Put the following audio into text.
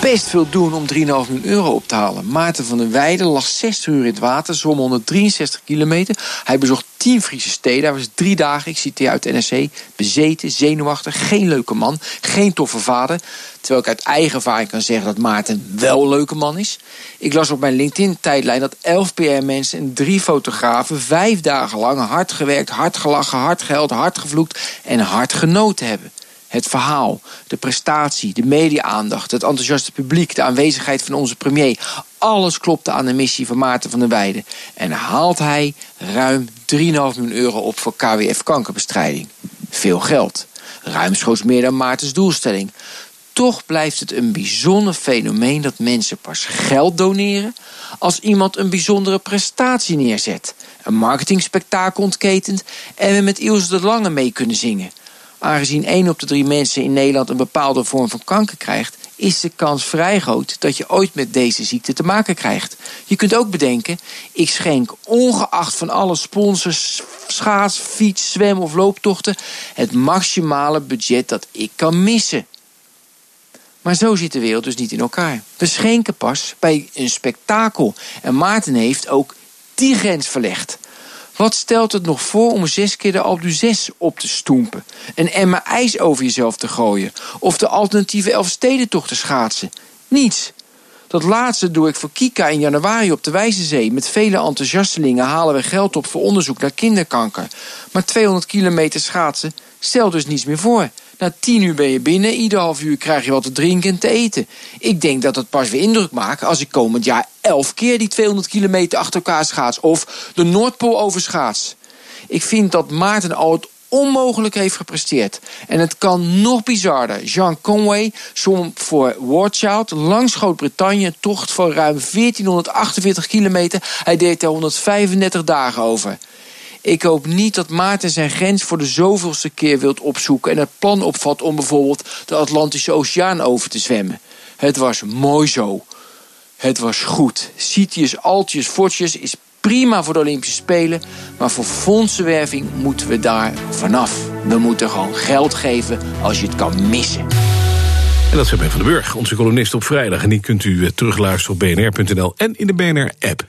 best veel doen om 3,5 miljoen euro op te halen. Maarten van der Weijden lag 60 uur in het water, zwom 163 kilometer. Hij bezocht 10 Friese steden. Hij was drie dagen, ik citeer uit NRC, bezeten, zenuwachtig, geen leuke man, geen toffe vader. Terwijl ik uit eigen ervaring kan zeggen dat Maarten wel een leuke man is. Ik las op mijn LinkedIn-tijdlijn dat 11 PR-mensen en drie fotografen vijf dagen lang hard gewerkt, hard gelachen, hard gehuild, hard gevloekt en hard genoten hebben. Het verhaal, de prestatie, de media-aandacht, het enthousiaste publiek, de aanwezigheid van onze premier. Alles klopte aan de missie van Maarten van der Weijden. En haalt hij ruim 3,5 miljoen euro op voor KWF kankerbestrijding. Veel geld. Ruimschoots meer dan Maartens doelstelling. Toch blijft het een bijzonder fenomeen dat mensen pas geld doneren als iemand een bijzondere prestatie neerzet. Een marketingspektakel ontketent en we met Ilse de Lange mee kunnen zingen. Aangezien 1 op de 3 mensen in Nederland een bepaalde vorm van kanker krijgt, is de kans vrij groot dat je ooit met deze ziekte te maken krijgt. Je kunt ook bedenken, ik schenk ongeacht van alle sponsors, schaats, fiets, zwem of looptochten het maximale budget dat ik kan missen. Maar zo zit de wereld dus niet in elkaar. We schenken pas bij een spektakel. En Maarten heeft ook die grens verlegd. Wat stelt het nog voor om zes keer de Alpe 6 op te stoempen? Een emmer ijs over jezelf te gooien? Of de alternatieve Elfstedentocht te schaatsen? Niets. Dat laatste doe ik voor Kika in januari op de Wijzezee. Met vele enthousiastelingen halen we geld op voor onderzoek naar kinderkanker. Maar 200 kilometer schaatsen stelt dus niets meer voor. Na tien uur ben je binnen, ieder half uur krijg je wat te drinken en te eten. Ik denk dat het pas weer indruk maakt als ik komend jaar elf keer die 200 kilometer achter elkaar schaats of de Noordpool overschaats. Ik vind dat Maarten al het onmogelijk heeft gepresteerd. En het kan nog bizarder. Jean Conway zwom voor Warchild langs Groot-Brittannië een tocht van ruim 1448 kilometer. Hij deed er 135 dagen over. Ik hoop niet dat Maarten zijn grens voor de zoveelste keer wilt opzoeken en het plan opvat om bijvoorbeeld de Atlantische Oceaan over te zwemmen. Het was mooi zo. Het was goed. Citius, Altius, Fortius is prima voor de Olympische Spelen, maar voor fondsenwerving moeten we daar vanaf. We moeten gewoon geld geven als je het kan missen. En dat zei Ben van den Burg, onze columnist op vrijdag. En die kunt u eh, terugluisteren op bnr.nl en in de BNR-app.